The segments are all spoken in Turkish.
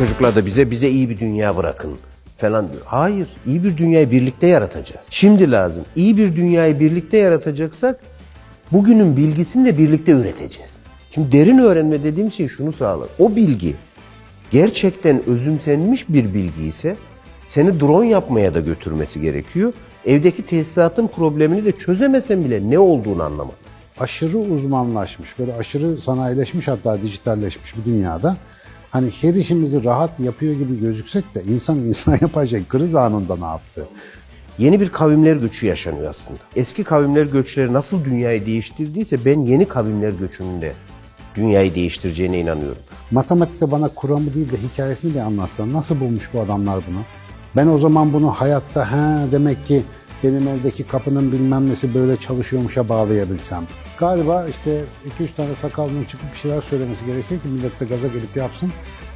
çocuklar da bize bize iyi bir dünya bırakın falan diyor. Hayır, iyi bir dünyayı birlikte yaratacağız. Şimdi lazım. İyi bir dünyayı birlikte yaratacaksak bugünün bilgisini de birlikte üreteceğiz. Şimdi derin öğrenme dediğim şey şunu sağlar. O bilgi gerçekten özümsenmiş bir bilgi ise seni drone yapmaya da götürmesi gerekiyor. Evdeki tesisatın problemini de çözemesen bile ne olduğunu anlamak. aşırı uzmanlaşmış, böyle aşırı sanayileşmiş hatta dijitalleşmiş bir dünyada hani her işimizi rahat yapıyor gibi gözüksek de insan insan yapacağı kriz anında ne yaptı? Yeni bir kavimler göçü yaşanıyor aslında. Eski kavimler göçleri nasıl dünyayı değiştirdiyse ben yeni kavimler göçünün de dünyayı değiştireceğine inanıyorum. Matematikte bana kuramı değil de hikayesini bir anlatsan nasıl bulmuş bu adamlar bunu? Ben o zaman bunu hayatta he demek ki benim evdeki kapının bilmem nesi böyle çalışıyormuşa bağlayabilsem. Galiba işte 2-3 tane sakallının çıkıp bir şeyler söylemesi gerekiyor ki millet de gaza gelip yapsın.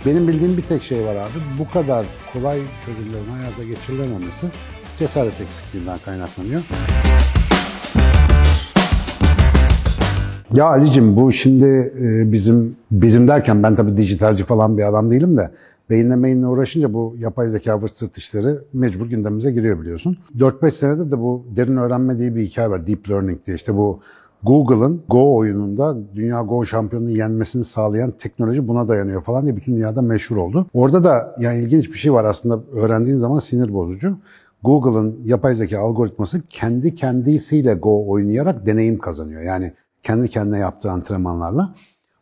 Benim bildiğim bir tek şey var abi. Bu kadar kolay çözümlerin hayata geçirilememesi cesaret eksikliğinden kaynaklanıyor. Ya Ali'cim bu şimdi e, bizim bizim derken ben tabii dijitalci falan bir adam değilim de beyinle meyinle uğraşınca bu yapay zeka vırt sırt işleri mecbur gündemimize giriyor biliyorsun. 4-5 senedir de bu derin öğrenme diye bir hikaye var. Deep Learning diye işte bu Google'ın Go oyununda dünya Go şampiyonunu yenmesini sağlayan teknoloji buna dayanıyor falan diye bütün dünyada meşhur oldu. Orada da yani ilginç bir şey var aslında öğrendiğin zaman sinir bozucu. Google'ın yapay zeka algoritması kendi kendisiyle Go oynayarak deneyim kazanıyor. Yani kendi kendine yaptığı antrenmanlarla.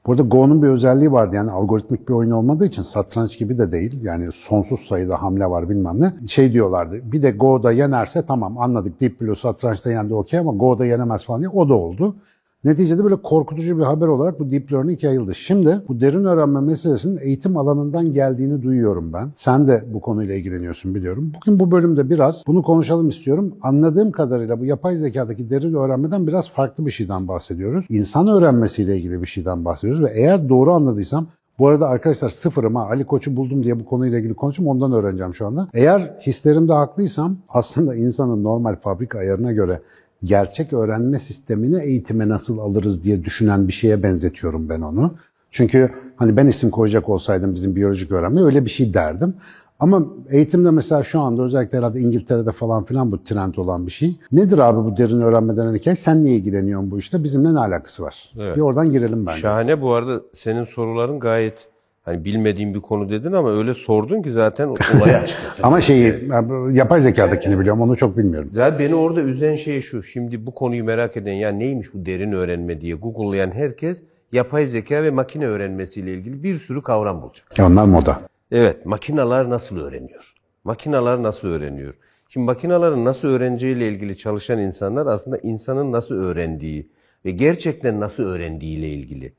Burada Go'nun bir özelliği vardı yani algoritmik bir oyun olmadığı için satranç gibi de değil. Yani sonsuz sayıda hamle var bilmem ne. Şey diyorlardı bir de Go'da yenerse tamam anladık Deep Blue satrançta yendi okey ama Go'da yenemez falan diye o da oldu. Neticede böyle korkutucu bir haber olarak bu deep learning yayıldı. Şimdi bu derin öğrenme meselesinin eğitim alanından geldiğini duyuyorum ben. Sen de bu konuyla ilgileniyorsun biliyorum. Bugün bu bölümde biraz bunu konuşalım istiyorum. Anladığım kadarıyla bu yapay zekadaki derin öğrenmeden biraz farklı bir şeyden bahsediyoruz. İnsan öğrenmesiyle ilgili bir şeyden bahsediyoruz ve eğer doğru anladıysam bu arada arkadaşlar sıfırım ha Ali Koç'u buldum diye bu konuyla ilgili konuşayım ondan öğreneceğim şu anda. Eğer hislerimde haklıysam aslında insanın normal fabrika ayarına göre gerçek öğrenme sistemini eğitime nasıl alırız diye düşünen bir şeye benzetiyorum ben onu. Çünkü hani ben isim koyacak olsaydım bizim biyolojik öğrenme öyle bir şey derdim. Ama eğitimde mesela şu anda özellikle herhalde İngiltere'de falan filan bu trend olan bir şey. Nedir abi bu derin öğrenme denen hikaye? Sen niye ilgileniyorsun bu işte? Bizimle ne alakası var? Evet. Bir oradan girelim bence. Şahane bu arada senin soruların gayet hani bilmediğim bir konu dedin ama öyle sordun ki zaten olayı açıkladın. Ama şeyi yapay zekadakini biliyorum onu çok bilmiyorum. Zaten beni orada üzen şey şu. Şimdi bu konuyu merak eden ya neymiş bu derin öğrenme diye Google'layan herkes yapay zeka ve makine öğrenmesiyle ilgili bir sürü kavram bulacak. Ya onlar moda. Evet, makinalar nasıl öğreniyor? Makinalar nasıl öğreniyor? Şimdi makinaların nasıl öğreneceğiyle ilgili çalışan insanlar aslında insanın nasıl öğrendiği ve gerçekten nasıl öğrendiğiyle ilgili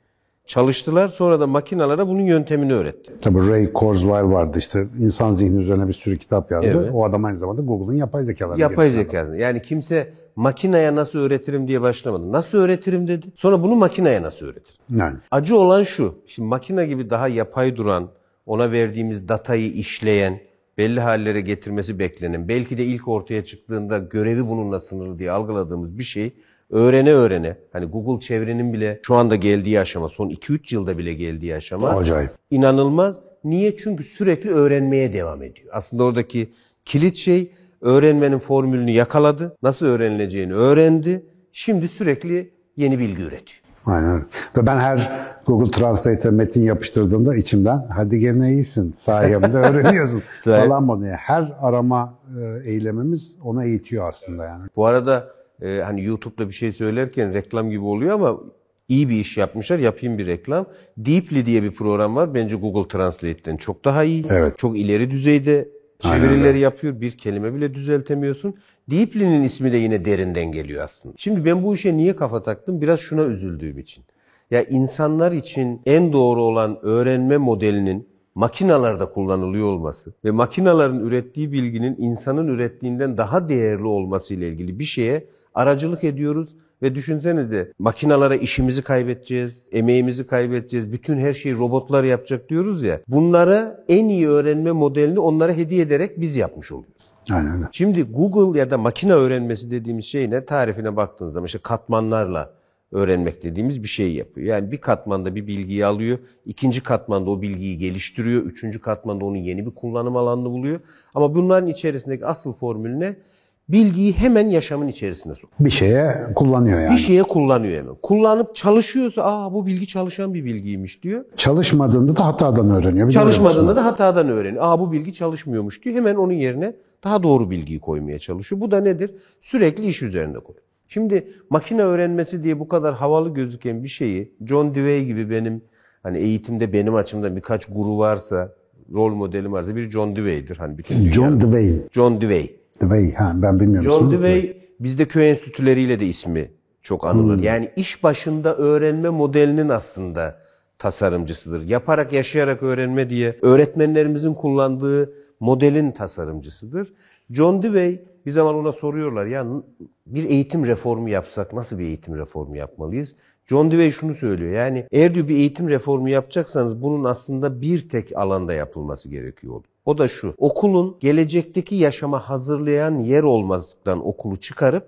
çalıştılar. Sonra da makinalara bunun yöntemini öğretti. Tabii Ray Kurzweil vardı işte insan zihni üzerine bir sürü kitap yazdı. Evet. O adam aynı zamanda Google'ın yapay zekalarını Yapay geliştiren zekası. Yani kimse makineye nasıl öğretirim diye başlamadı. Nasıl öğretirim dedi. Sonra bunu makineye nasıl öğretirim? Yani. Acı olan şu. Şimdi makine gibi daha yapay duran, ona verdiğimiz datayı işleyen, belli hallere getirmesi beklenen, belki de ilk ortaya çıktığında görevi bununla sınırlı diye algıladığımız bir şey öğrene öğrene, hani Google çevrenin bile şu anda geldiği aşama, son 2-3 yılda bile geldiği aşama Acayip. inanılmaz. Niye? Çünkü sürekli öğrenmeye devam ediyor. Aslında oradaki kilit şey öğrenmenin formülünü yakaladı, nasıl öğrenileceğini öğrendi, şimdi sürekli yeni bilgi üretiyor. Aynen öyle. Ve ben her Google Translate'e metin yapıştırdığımda içimden hadi gene iyisin sayemde öğreniyorsun falan bunu. Her arama e, eylemimiz ona eğitiyor aslında yani. Bu arada e, hani YouTube'da bir şey söylerken reklam gibi oluyor ama iyi bir iş yapmışlar. Yapayım bir reklam. Deeply diye bir program var. Bence Google Translate'ten çok daha iyi. Evet. Çok ileri düzeyde çevirileri yapıyor. Bir kelime bile düzeltemiyorsun. Deeply'nin ismi de yine derinden geliyor aslında. Şimdi ben bu işe niye kafa taktım? Biraz şuna üzüldüğüm için. Ya insanlar için en doğru olan öğrenme modelinin makinalarda kullanılıyor olması ve makinaların ürettiği bilginin insanın ürettiğinden daha değerli olması ile ilgili bir şeye aracılık ediyoruz ve düşünsenize makinalara işimizi kaybedeceğiz, emeğimizi kaybedeceğiz, bütün her şeyi robotlar yapacak diyoruz ya. Bunları en iyi öğrenme modelini onlara hediye ederek biz yapmış oluyoruz. Aynen öyle. Şimdi Google ya da makine öğrenmesi dediğimiz şey ne? Tarifine baktığınız zaman işte katmanlarla öğrenmek dediğimiz bir şey yapıyor. Yani bir katmanda bir bilgiyi alıyor, ikinci katmanda o bilgiyi geliştiriyor, üçüncü katmanda onun yeni bir kullanım alanını buluyor. Ama bunların içerisindeki asıl formül ne? Bilgiyi hemen yaşamın içerisine sok. Bir şeye kullanıyor yani. Bir şeye kullanıyor hemen. Kullanıp çalışıyorsa aa bu bilgi çalışan bir bilgiymiş diyor. Çalışmadığında da hatadan öğreniyor. Çalışmadığında da hatadan öğreniyor. Aa bu bilgi çalışmıyormuş diyor. Hemen onun yerine daha doğru bilgiyi koymaya çalışıyor. Bu da nedir? Sürekli iş üzerinde koyuyor. Şimdi makine öğrenmesi diye bu kadar havalı gözüken bir şeyi John Dewey gibi benim hani eğitimde benim açımdan birkaç guru varsa, rol modelim varsa bir John Dewey'dir. Hani bütün. John Dewey. John Dewey. Dewey. Ha, ben bilmiyorum. John. Dewey bizde köy enstitüleriyle de ismi çok anılır. Yani iş başında öğrenme modelinin aslında tasarımcısıdır. Yaparak yaşayarak öğrenme diye öğretmenlerimizin kullandığı modelin tasarımcısıdır. John Dewey bir zaman ona soruyorlar ya bir eğitim reformu yapsak nasıl bir eğitim reformu yapmalıyız? John Dewey şunu söylüyor yani eğer diyor bir eğitim reformu yapacaksanız bunun aslında bir tek alanda yapılması gerekiyor. O da şu okulun gelecekteki yaşama hazırlayan yer olmazlıktan okulu çıkarıp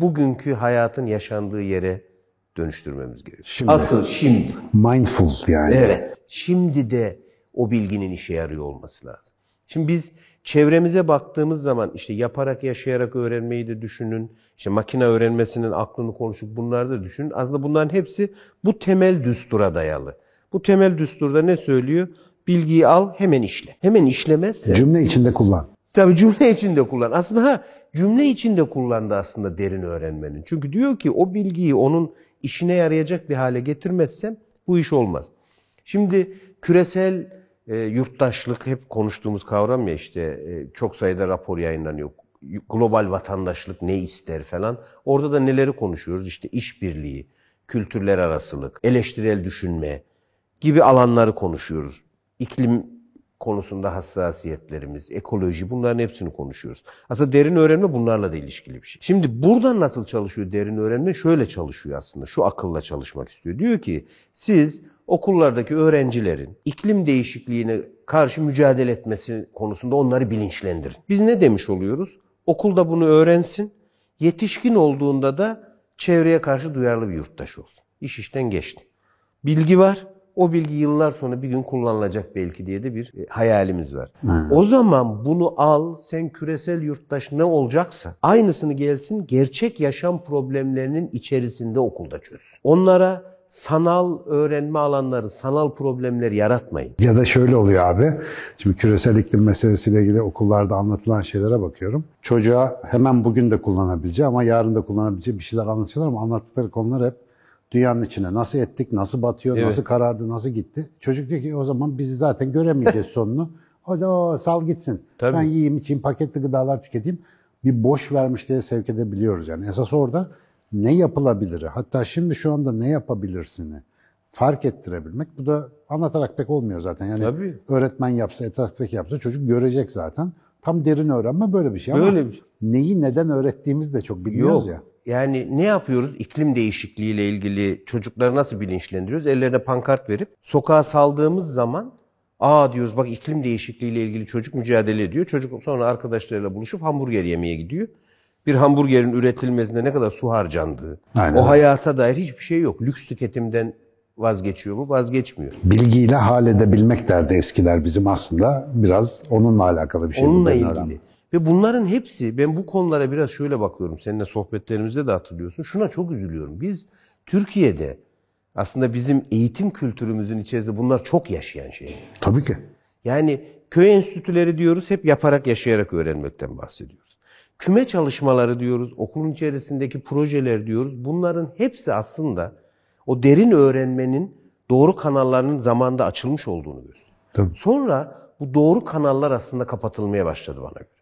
bugünkü hayatın yaşandığı yere dönüştürmemiz gerekiyor. Şimdi. Asıl şimdi. Mindful yani. Evet. Şimdi de o bilginin işe yarıyor olması lazım. Şimdi biz çevremize baktığımız zaman işte yaparak yaşayarak öğrenmeyi de düşünün. İşte makine öğrenmesinin aklını konuşup bunları da düşünün. Aslında bunların hepsi bu temel düstura dayalı. Bu temel düsturda ne söylüyor? Bilgiyi al hemen işle. Hemen işlemezse Cümle içinde kullan. Tabii cümle içinde kullan. Aslında ha cümle içinde kullandı aslında derin öğrenmenin. Çünkü diyor ki o bilgiyi onun işine yarayacak bir hale getirmezsem bu iş olmaz. Şimdi küresel e, yurttaşlık hep konuştuğumuz kavram ya işte e, çok sayıda rapor yayınlanıyor. Global vatandaşlık ne ister falan. Orada da neleri konuşuyoruz? İşte işbirliği, kültürler arasılık, eleştirel düşünme gibi alanları konuşuyoruz. İklim konusunda hassasiyetlerimiz, ekoloji bunların hepsini konuşuyoruz. Aslında derin öğrenme bunlarla da ilişkili bir şey. Şimdi buradan nasıl çalışıyor derin öğrenme? Şöyle çalışıyor aslında. Şu akılla çalışmak istiyor. Diyor ki siz okullardaki öğrencilerin iklim değişikliğine karşı mücadele etmesi konusunda onları bilinçlendirin. Biz ne demiş oluyoruz? Okulda bunu öğrensin. Yetişkin olduğunda da çevreye karşı duyarlı bir yurttaş olsun. İş işten geçti. Bilgi var. O bilgi yıllar sonra bir gün kullanılacak belki diye de bir e, hayalimiz var. O zaman bunu al, sen küresel yurttaş ne olacaksa aynısını gelsin gerçek yaşam problemlerinin içerisinde okulda çöz. Onlara sanal öğrenme alanları, sanal problemler yaratmayın. Ya da şöyle oluyor abi. Şimdi küresel iklim meselesiyle ilgili okullarda anlatılan şeylere bakıyorum. Çocuğa hemen bugün de kullanabileceği ama yarın da kullanabileceği bir şeyler anlatıyorlar ama anlattıkları konular hep dünyanın içine nasıl ettik, nasıl batıyor, Evet. nasıl karardı, nasıl gitti. Çocuk diyor ki o zaman bizi zaten göremeyeceğiz sonunu. O zaman sal gitsin. Tabii. Ben yiyeyim, içeyim, paketli gıdalar tüketeyim. Bir boş vermişliğe sevk edebiliyoruz yani. Esas orada ne yapılabilir? Hatta şimdi şu anda ne yapabilirsini fark ettirebilmek. Bu da anlatarak pek olmuyor zaten. Yani Tabii. öğretmen yapsa, etraftaki yapsa çocuk görecek zaten. Tam derin öğrenme böyle bir şey ama Böyle bir şey. neyi neden öğrettiğimizi de çok bilmiyoruz Yok. ya. Yani ne yapıyoruz? İklim değişikliğiyle ilgili çocukları nasıl bilinçlendiriyoruz? Ellerine pankart verip sokağa saldığımız zaman aa diyoruz bak iklim değişikliğiyle ilgili çocuk mücadele ediyor. Çocuk sonra arkadaşlarıyla buluşup hamburger yemeye gidiyor. Bir hamburgerin üretilmesinde ne kadar su harcandığı, Aynen o hayata dair hiçbir şey yok. Lüks tüketimden vazgeçiyor mu? Vazgeçmiyor. Bilgiyle hal edebilmek derdi eskiler bizim aslında. Biraz onunla alakalı bir şey. bu Onunla ilgili. öğrenme. Ve bunların hepsi ben bu konulara biraz şöyle bakıyorum. Seninle sohbetlerimizde de hatırlıyorsun. Şuna çok üzülüyorum. Biz Türkiye'de aslında bizim eğitim kültürümüzün içerisinde bunlar çok yaşayan şey. Tabii ki. Yani köy enstitüleri diyoruz hep yaparak yaşayarak öğrenmekten bahsediyoruz. Küme çalışmaları diyoruz, okulun içerisindeki projeler diyoruz. Bunların hepsi aslında o derin öğrenmenin doğru kanallarının zamanda açılmış olduğunu gösteriyor. Sonra bu doğru kanallar aslında kapatılmaya başladı bana göre.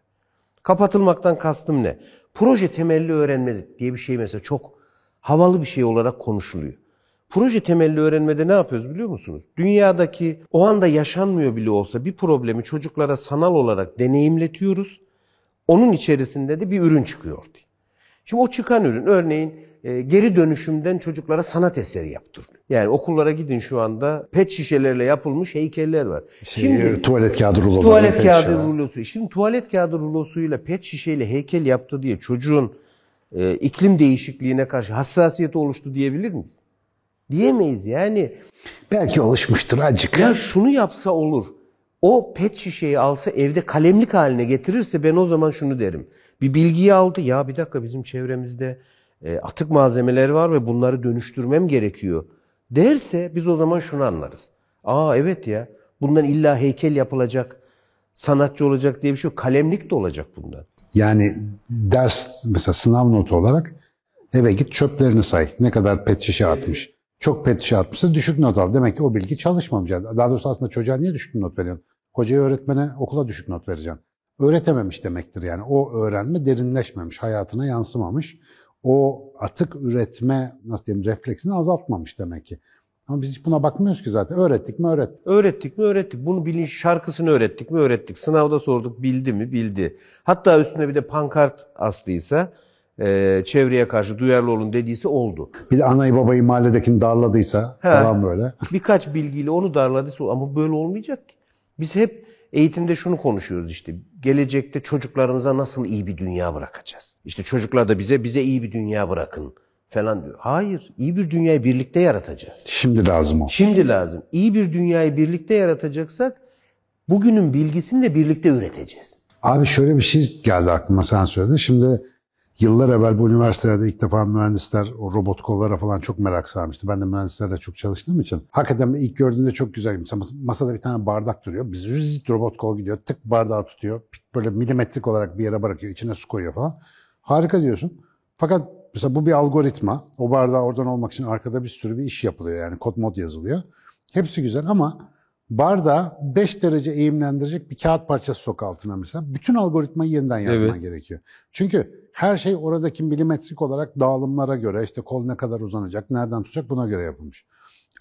Kapatılmaktan kastım ne? Proje temelli öğrenme diye bir şey mesela çok havalı bir şey olarak konuşuluyor. Proje temelli öğrenmede ne yapıyoruz biliyor musunuz? Dünyadaki o anda yaşanmıyor bile olsa bir problemi çocuklara sanal olarak deneyimletiyoruz. Onun içerisinde de bir ürün çıkıyor ortaya. Şimdi o çıkan ürün örneğin e, geri dönüşümden çocuklara sanat eseri yaptırılıyor. Yani okullara gidin şu anda pet şişelerle yapılmış heykeller var. Şey, tuvalet kağıdı ruloları. Tuvalet kağıdı rulosu. Şimdi tuvalet kağıdı rulosuyla pet şişeyle heykel yaptı diye çocuğun e, iklim değişikliğine karşı hassasiyeti oluştu diyebilir miyiz? Diyemeyiz yani. Belki oluşmuştur acık. Ya şunu yapsa olur. O pet şişeyi alsa evde kalemlik haline getirirse ben o zaman şunu derim. Bir bilgiyi aldı. Ya bir dakika bizim çevremizde e, atık malzemeler var ve bunları dönüştürmem gerekiyor. Derse biz o zaman şunu anlarız. Aa evet ya bundan illa heykel yapılacak, sanatçı olacak diye bir şey yok. Kalemlik de olacak bundan. Yani ders mesela sınav notu olarak eve git çöplerini say. Ne kadar pet şişe atmış. Çok pet şişe atmışsa düşük not al. Demek ki o bilgi çalışmamış. Daha doğrusu aslında çocuğa niye düşük not veriyorsun? Hocaya öğretmene okula düşük not vereceksin. Öğretememiş demektir yani. O öğrenme derinleşmemiş, hayatına yansımamış. O atık üretme nasıl diyeyim refleksini azaltmamış demek ki. Ama biz hiç buna bakmıyoruz ki zaten. Öğrettik mi öğrettik. Öğrettik mi öğrettik. Bunu bilinç şarkısını öğrettik mi öğrettik. Sınavda sorduk bildi mi bildi. Hatta üstüne bir de pankart astıysa e, çevreye karşı duyarlı olun dediyse oldu. Bir de anayı babayı mahalledekini darladıysa He. falan böyle. Birkaç bilgiyle onu darladıysa ama böyle olmayacak ki. Biz hep eğitimde şunu konuşuyoruz işte. Gelecekte çocuklarınıza nasıl iyi bir dünya bırakacağız? İşte çocuklar da bize bize iyi bir dünya bırakın falan diyor. Hayır, iyi bir dünyayı birlikte yaratacağız. Şimdi lazım o. Şimdi lazım. İyi bir dünyayı birlikte yaratacaksak bugünün bilgisini de birlikte üreteceğiz. Abi şöyle bir şey geldi aklıma sen söyledin. Şimdi yıllar evvel bu üniversitelerde ilk defa mühendisler o robot kollara falan çok merak sarmıştı. Ben de mühendislerle çok çalıştığım için. Hakikaten ilk gördüğümde çok güzel. Mesela masada bir tane bardak duruyor. Biz rızit robot kol gidiyor. Tık bardağı tutuyor. Böyle milimetrik olarak bir yere bırakıyor. içine su koyuyor falan. Harika diyorsun. Fakat mesela bu bir algoritma. O bardağı oradan olmak için arkada bir sürü bir iş yapılıyor. Yani kod mod yazılıyor. Hepsi güzel ama bardağı 5 derece eğimlendirecek bir kağıt parçası sok altına mesela. Bütün algoritmayı yeniden yazman Evet. gerekiyor. Çünkü her şey oradaki milimetrik olarak dağılımlara göre işte kol ne kadar uzanacak, nereden tutacak buna göre yapılmış.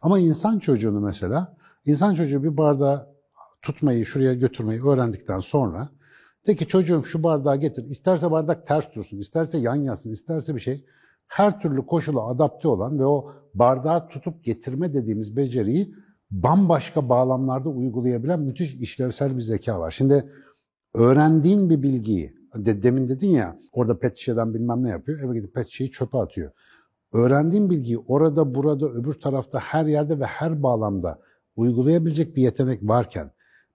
Ama insan çocuğunu mesela, insan çocuğu bir bardağı tutmayı, şuraya götürmeyi öğrendikten sonra de ki çocuğum şu bardağı getir. İsterse bardak ters dursun, isterse yan yatsın, isterse bir şey. Her türlü koşula adapte olan ve o bardağı tutup getirme dediğimiz beceriyi bambaşka bağlamlarda uygulayabilen müthiş işlevsel bir zeka var. Şimdi öğrendiğin bir bilgiyi, de, demin dedin ya orada pet şişeden bilmem ne yapıyor, eve gidip pet şişeyi çöpe atıyor. Öğrendiğin bilgiyi orada, burada, öbür tarafta, her yerde ve her bağlamda uygulayabilecek bir yetenek varken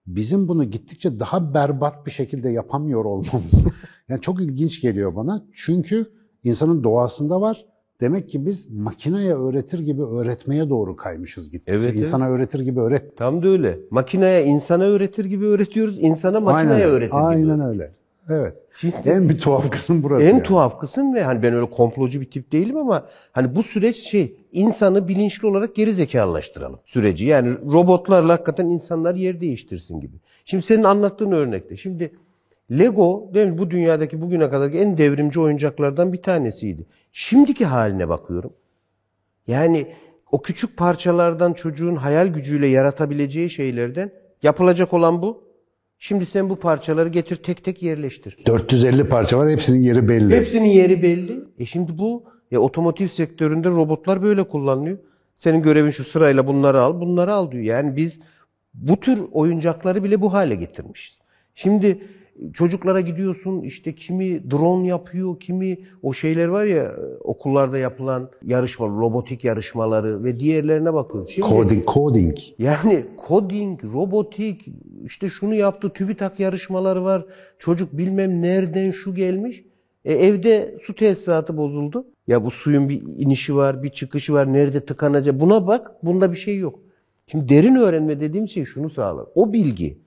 bizim bunu gittikçe daha berbat bir şekilde yapamıyor olmamız yani çok ilginç geliyor bana. Çünkü insanın doğasında var. Demek ki biz makineye öğretir gibi öğretmeye doğru kaymışız gittikçe. Evet, evet. İnsana öğretir gibi öğret. Tam da öyle. Makineye insana öğretir gibi öğretiyoruz. insana makineye öğretir gibi. Aynen öyle. Evet. Şimdi- en bir tuhaf kısım burası. En yani. tuhaf kısım ve hani ben öyle komplocu bir tip değilim ama hani bu süreç şey insanı bilinçli olarak geri zekalılaştıralım süreci. Yani robotlarla hakikaten insanlar yer değiştirsin gibi. Şimdi senin anlattığın örnekte. Şimdi Lego değil mi, bu dünyadaki bugüne kadarki en devrimci oyuncaklardan bir tanesiydi. Şimdiki haline bakıyorum. Yani o küçük parçalardan çocuğun hayal gücüyle yaratabileceği şeylerden yapılacak olan bu. Şimdi sen bu parçaları getir tek tek yerleştir. 450 parça var hepsinin yeri belli. Hepsinin yeri belli. E şimdi bu e, otomotiv sektöründe robotlar böyle kullanılıyor. Senin görevin şu sırayla bunları al, bunları al diyor. Yani biz bu tür oyuncakları bile bu hale getirmişiz. Şimdi çocuklara gidiyorsun işte kimi drone yapıyor, kimi o şeyler var ya e, okullarda yapılan yarışma, robotik yarışmaları ve diğerlerine bakıyoruz. Şimdi Coding, coding. yani coding, robotik, işte şunu yaptı, TÜBİTAK yarışmaları var. Çocuk bilmem nereden şu gelmiş. E, evde su tesisatı bozuldu. Ya bu suyun bir inişi var, bir çıkışı var, nerede tıkanacak. Buna bak, bunda bir şey yok. Şimdi derin öğrenme dediğim şey şunu sağlar. O bilgi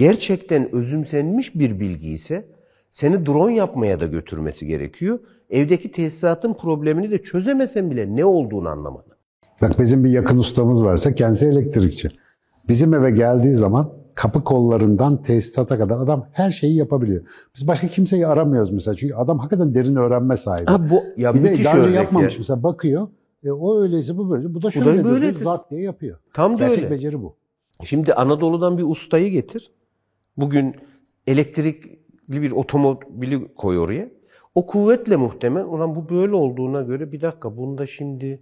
gerçekten özümsenmiş bir bilgi ise seni drone yapmaya da götürmesi gerekiyor. Evdeki tesisatın problemini de çözemesen bile ne olduğunu anlamanı. Bak bizim bir yakın ustamız varsa kendisi elektrikçi. Bizim eve geldiği zaman kapı kollarından tesisata kadar adam her şeyi yapabiliyor. Biz başka kimseyi aramıyoruz mesela. Çünkü adam hakikaten derin öğrenme sahibi. Ha bu ya bir de daha önce yapmamış ya. mesela bakıyor. E, o öyleyse bu böyle. Bu da da şöyle böyledir. Zat diye yapıyor. Tam da Gerçek öyle. beceri bu. Şimdi Anadolu'dan bir ustayı getir. Bugün elektrikli bir otomobili koy oraya. O kuvvetle muhtemel. Ulan bu böyle olduğuna göre bir dakika bunda şimdi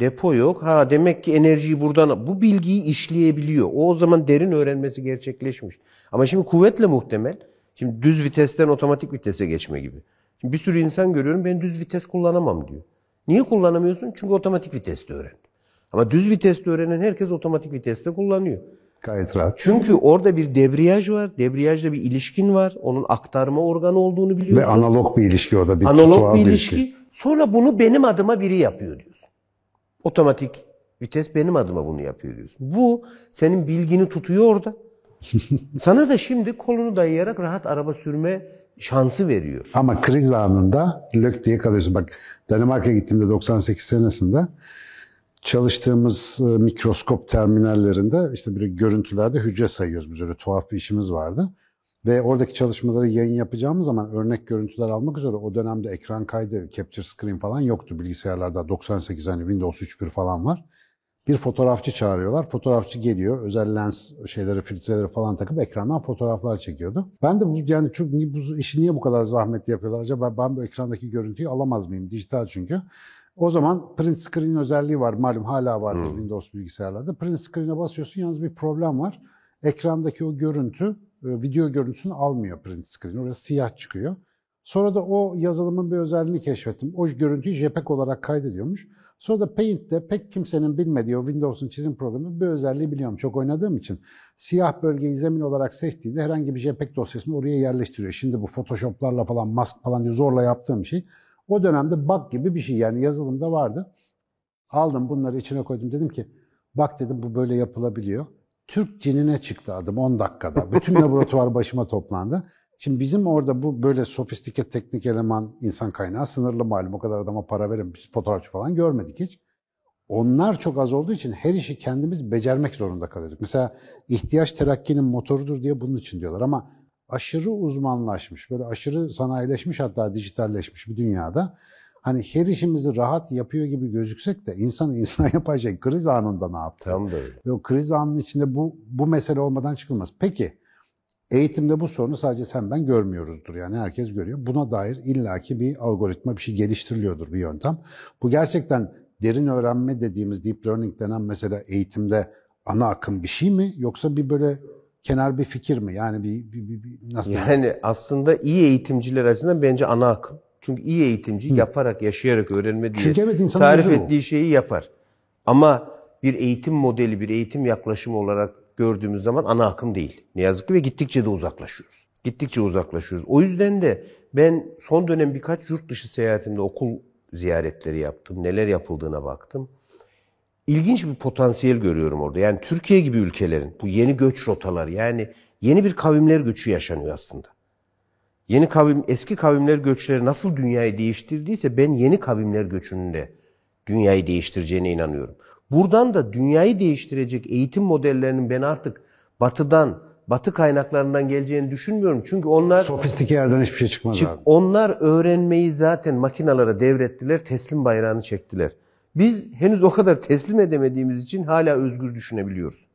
depo yok. Ha demek ki enerjiyi buradan bu bilgiyi işleyebiliyor. O o zaman derin öğrenmesi gerçekleşmiş. Ama şimdi kuvvetle muhtemel. Şimdi düz vitesten otomatik vitese geçme gibi. Şimdi bir sürü insan görüyorum ben düz vites kullanamam diyor. Niye kullanamıyorsun? Çünkü otomatik viteste öğrendi. Ama düz viteste öğrenen herkes otomatik viteste kullanıyor. Gayet rahat. Çünkü orada bir debriyaj var. Debriyajda bir ilişkin var. Onun aktarma organı olduğunu biliyorsun. Ve analog bir ilişki o da. Bir Analog bir ilişki. Sonra bunu benim adıma biri yapıyor diyorsun. Otomatik vites benim adıma bunu yapıyor diyorsun. Bu senin bilgini tutuyor orada. Sana da şimdi kolunu dayayarak rahat araba sürme şansı veriyor. Ama kriz anında lök diye kalıyorsun. Bak Danimarka'ya gittiğimde 98 senesinde çalıştığımız e, mikroskop terminallerinde işte bir görüntülerde hücre sayıyoruz biz öyle tuhaf bir işimiz vardı. Ve oradaki çalışmaları yayın yapacağımız zaman örnek görüntüler almak üzere o dönemde ekran kaydı, capture screen falan yoktu bilgisayarlarda. 98 hani Windows 3.1 falan var. Bir fotoğrafçı çağırıyorlar. Fotoğrafçı geliyor. Özel lens şeyleri, filtreleri falan takıp ekrandan fotoğraflar çekiyordu. Ben de bu yani çok bu işi niye bu kadar zahmetli yapıyorlar? Acaba ben bu ekrandaki görüntüyü alamaz mıyım? Dijital çünkü. O zaman print screen özelliği var. Malum hala vardır Windows bilgisayarlarda. Print screen'e basıyorsun yalnız bir problem var. Ekrandaki o görüntü, e, video görüntüsünü almıyor print screen. Orası siyah çıkıyor. Sonra da o yazılımın bir özelliğini keşfettim. O görüntüyü JPEG olarak kaydediyormuş. Sonra da Paint'te pek kimsenin bilmediği o Windows'un çizim programında bir özelliği biliyorum. Çok oynadığım için. Siyah bölgeyi zemin olarak seçtiğinde herhangi bir JPEG dosyasını oraya yerleştiriyor. Şimdi bu Photoshop'larla falan, mask falan diye zorla yaptığım şey. O dönemde bug gibi bir şey yani yazılımda vardı. Aldım bunları içine koydum. Dedim ki bak dedim bu böyle yapılabiliyor. Türk cinine çıktı adım 10 dakikada. Bütün laboratuvar başıma toplandı. Şimdi bizim orada bu böyle sofistike teknik eleman insan kaynağı sınırlı malum. O kadar adama para verin biz fotoğrafçı falan görmedik hiç. Onlar çok az olduğu için her işi kendimiz becermek zorunda kalıyorduk. Mesela ihtiyaç terakkinin motorudur diye bunun için diyorlar ama aşırı uzmanlaşmış, böyle aşırı sanayileşmiş hatta dijitalleşmiş bir dünyada hani her işimizi rahat yapıyor gibi gözüksek de insan insan yapar şey kriz anında ne yaptı? Tam da öyle. Ve o kriz anının içinde bu bu mesele olmadan çıkılmaz. Peki eğitimde bu sorunu sadece sen ben görmüyoruzdur. Yani herkes görüyor. Buna dair illaki bir algoritma bir şey geliştiriliyordur bir yöntem. Bu gerçekten derin öğrenme dediğimiz deep learning denen mesela eğitimde ana akım bir şey mi yoksa bir böyle kenar bir fikir mi? Yani bir, bir, bir, bir nasıl? Yani aslında iyi eğitimciler açısından bence ana akım. Çünkü iyi eğitimci yaparak, yaşayarak öğrenme diye Çünkü evet, tarif gözü bu. ettiği şeyi yapar. Ama bir eğitim modeli, bir eğitim yaklaşımı olarak gördüğümüz zaman ana akım değil. Ne yazık ki ve gittikçe de uzaklaşıyoruz. Gittikçe uzaklaşıyoruz. O yüzden de ben son dönem birkaç yurt dışı seyahatimde okul ziyaretleri yaptım. Neler yapıldığına baktım. İlginç bir potansiyel görüyorum orada. Yani Türkiye gibi ülkelerin bu yeni göç rotaları yani yeni bir kavimler göçü yaşanıyor aslında. Yeni kavim, eski kavimler göçleri nasıl dünyayı değiştirdiyse ben yeni kavimler göçünün de dünyayı değiştireceğine inanıyorum. Buradan da dünyayı değiştirecek eğitim modellerinin ben artık batıdan, batı kaynaklarından geleceğini düşünmüyorum. Çünkü onlar Sofistike yerden hiçbir şey çıkmaz Çık- abi. onlar öğrenmeyi zaten makinalara devrettiler, teslim bayrağını çektiler. Biz henüz o kadar teslim edemediğimiz için hala özgür düşünebiliyoruz.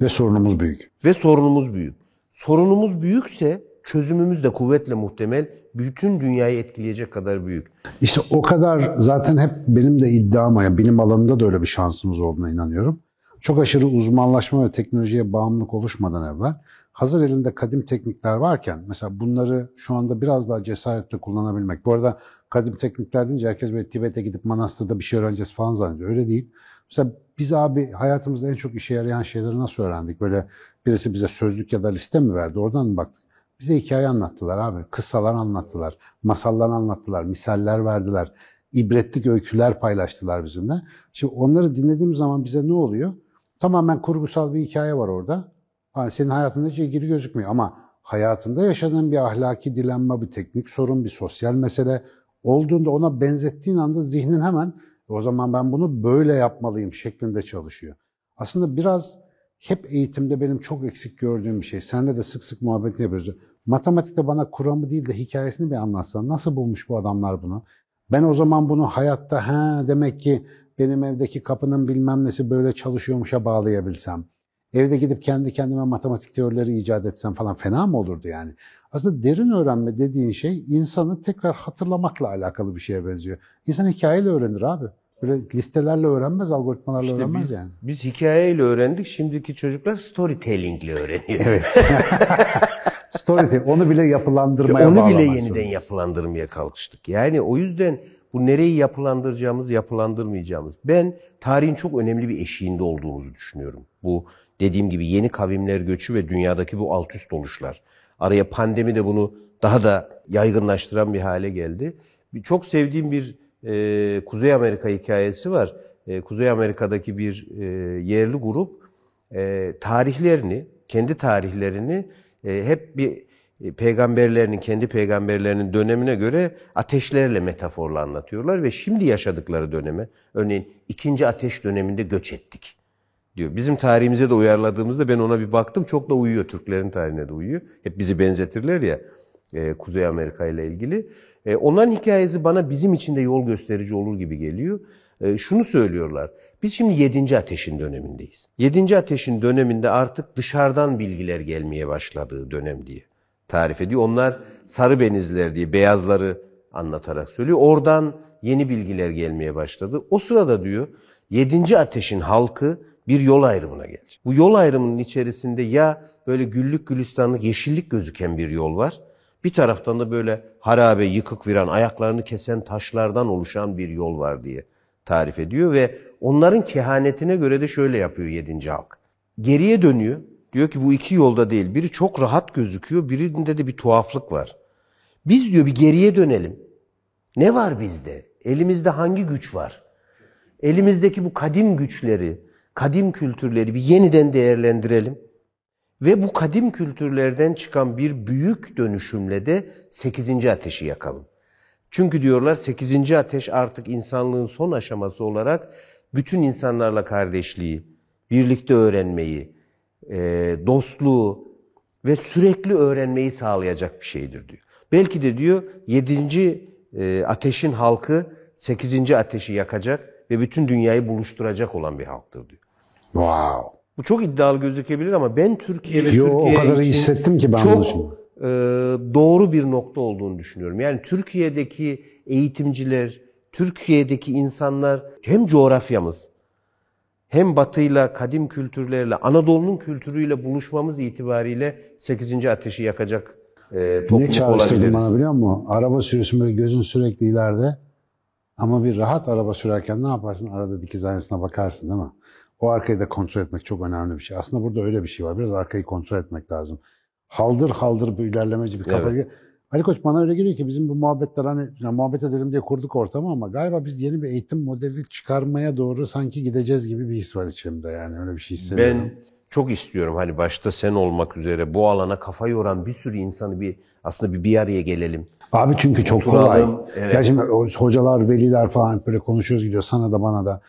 Ve sorunumuz büyük. Ve sorunumuz büyük. Sorunumuz büyükse çözümümüz de kuvvetle muhtemel bütün dünyayı etkileyecek kadar büyük. İşte o kadar zaten hep benim de iddiam ya bilim alanında da öyle bir şansımız olduğuna inanıyorum. Çok aşırı uzmanlaşma ve teknolojiye bağımlılık oluşmadan evvel hazır elinde kadim teknikler varken mesela bunları şu anda biraz daha cesaretle kullanabilmek. Bu arada kadim teknikler deyince herkes böyle Tibet'e gidip manastırda bir şey öğreneceğiz falan zannediyor. Öyle değil. Mesela biz abi hayatımızda en çok işe yarayan şeyleri nasıl öğrendik? Böyle birisi bize sözlük ya da liste mi verdi? Oradan mı baktık? Bize hikaye anlattılar abi. Kıssalar anlattılar. Masallar anlattılar. Misaller verdiler. ibretlik öyküler paylaştılar bizimle. Şimdi onları dinlediğim zaman bize ne oluyor? Tamamen kurgusal bir hikaye var orada. Ha, senin hayatında hiç ilgili gözükmüyor ama hayatında yaşadığın bir ahlaki dilenme, bir teknik sorun, bir sosyal mesele olduğunda ona benzettiğin anda zihnin hemen o zaman ben bunu böyle yapmalıyım şeklinde çalışıyor. Aslında biraz hep eğitimde benim çok eksik gördüğüm bir şey. Seninle de sık sık muhabbetini yapıyoruz. Matematikte bana kuramı değil de hikayesini bir anlatsan. Nasıl bulmuş bu adamlar bunu? Ben o zaman bunu hayatta ha demek ki benim evdeki kapının bilmem nesi böyle çalışıyormuşa bağlayabilsem. Evde gidip kendi kendime matematik teorileri icat etsem falan fena mı olurdu yani? Aslında derin öğrenme dediğin şey insanı tekrar hatırlamakla alakalı bir şeye benziyor. İnsan hikayeyle öğrenir abi. Böyle listelerle öğrenmez, algoritmalarla İşte öğrenmez biz, yani. biz hikayeyle öğrendik. Şimdiki çocuklar storytellingle öğreniyor. Evet. Storytelling. Onu bile yapılandırmaya Onu bile yeniden zorundayız. yapılandırmaya kalkıştık. Yani o yüzden bu nereyi yapılandıracağımız, yapılandırmayacağımız. Ben tarihin çok önemli bir eşiğinde olduğumuzu düşünüyorum. Bu dediğim gibi yeni kavimler göçü ve dünyadaki bu alt üst oluşlar. Araya pandemi de bunu daha da yaygınlaştıran bir hale geldi. Bir- Çok sevdiğim bir e, Kuzey Amerika hikayesi var. E, Kuzey Amerika'daki bir e, yerli grup e, tarihlerini, kendi tarihlerini e, hep bir e, peygamberlerinin, kendi peygamberlerinin dönemine göre ateşlerle metaforla anlatıyorlar ve şimdi yaşadıkları döneme, örneğin ikinci ateş döneminde göç ettik diyor. Bizim tarihimize de uyarladığımızda ben ona bir baktım çok da uyuyor. Türklerin tarihine de uyuyor. Hep bizi benzetirler ya e, Kuzey Amerika ile ilgili. E, onların hikayesi bana bizim için de yol gösterici olur gibi geliyor. E, şunu söylüyorlar. Biz şimdi 7. ateşin dönemindeyiz. 7. ateşin döneminde artık dışarıdan bilgiler gelmeye başladığı dönem diye tarif ediyor. Onlar sarı benizler diye beyazları anlatarak söylüyor. Oradan yeni bilgiler gelmeye başladı. O sırada diyor 7. ateşin halkı bir yol ayrımına gelecek. Bu yol ayrımının içerisinde ya böyle güllük gülistanlık yeşillik gözüken bir yol var. Bir taraftan da böyle harabe, yıkık viran, ayaklarını kesen taşlardan oluşan bir yol var diye tarif ediyor ve onların kehanetine göre de şöyle yapıyor 7. halk. Geriye dönüyor. Diyor ki bu iki yolda değil. Biri çok rahat gözüküyor, birinde de bir tuhaflık var. Biz diyor bir geriye dönelim. Ne var bizde? Elimizde hangi güç var? Elimizdeki bu kadim güçleri, kadim kültürleri bir yeniden değerlendirelim. Ve bu kadim kültürlerden çıkan bir büyük dönüşümle de 8. ateşi yakalım. Çünkü diyorlar 8. ateş artık insanlığın son aşaması olarak bütün insanlarla kardeşliği, birlikte öğrenmeyi, e, dostluğu ve sürekli öğrenmeyi sağlayacak bir şeydir diyor. Belki de diyor 7. e, ateşin halkı 8. ateşi yakacak ve bütün dünyayı buluşturacak olan bir halktır diyor. Wow. Bu çok iddialı gözükebilir ama ben Türkiye ve Yo, o Türkiye kadar için hissettim ki ben çok e, doğru bir nokta olduğunu düşünüyorum. Yani Türkiye'deki eğitimciler, Türkiye'deki insanlar hem coğrafyamız hem batıyla, kadim kültürlerle, Anadolu'nun kültürüyle buluşmamız itibariyle 8. ateşi yakacak e, Ne topluluk çağrıştırdı olabiliriz. bana biliyor musun? Araba sürüyorsun böyle gözün sürekli ileride. Ama bir rahat araba sürerken ne yaparsın? Arada dikiz aynasına bakarsın değil mi? O arkayı da kontrol etmek çok önemli bir şey. Aslında burada öyle bir şey var. Biraz arkayı kontrol etmek lazım. Haldır haldır bir ilerlemeci bir kafa. Ali Koç bana öyle geliyor ki bizim bu muhabbetler hani ya muhabbet edelim diye kurduk ortamı ama galiba biz yeni bir eğitim modeli çıkarmaya doğru sanki gideceğiz gibi bir his var içimde yani öyle bir şey hissediyorum. Ben çok istiyorum hani başta sen olmak üzere bu alana kafa yoran bir sürü insanı bir aslında bir bir araya gelelim. Abi çünkü çok Oturalım, kolay. evet. Ya şimdi hocalar, veliler falan böyle konuşuyoruz gidiyor sana da bana da.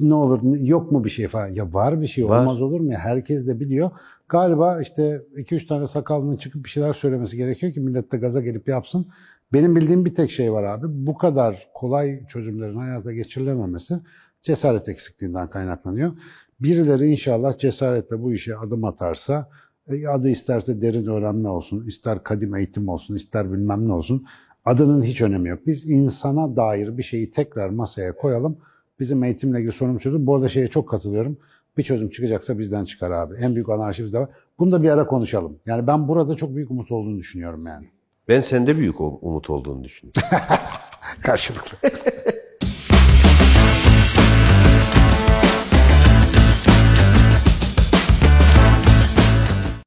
Ne olur yok mu bir şey falan. Ya var bir şey Var. olmaz olur mu ya? Herkes de biliyor. Galiba işte 2-3 tane sakallının çıkıp bir şeyler söylemesi gerekiyor ki millet de gaza gelip yapsın. Benim bildiğim bir tek şey var abi. Bu kadar kolay çözümlerin hayata geçirilememesi cesaret eksikliğinden kaynaklanıyor. Birileri inşallah cesaretle bu işe adım atarsa e, adı isterse derin öğrenme olsun, ister kadim eğitim olsun, ister bilmem ne olsun. Adının hiç önemi yok. Biz insana dair bir şeyi tekrar masaya koyalım. Bizim eğitimle ilgili sorunumuz çözüm. Bu arada şeye çok katılıyorum. Bir çözüm çıkacaksa bizden çıkar abi. En büyük anarşi bizde var. Bunu da bir ara konuşalım. Yani ben burada çok büyük umut olduğunu düşünüyorum yani. Ben sende büyük umut olduğunu düşünüyorum. Karşılıklı.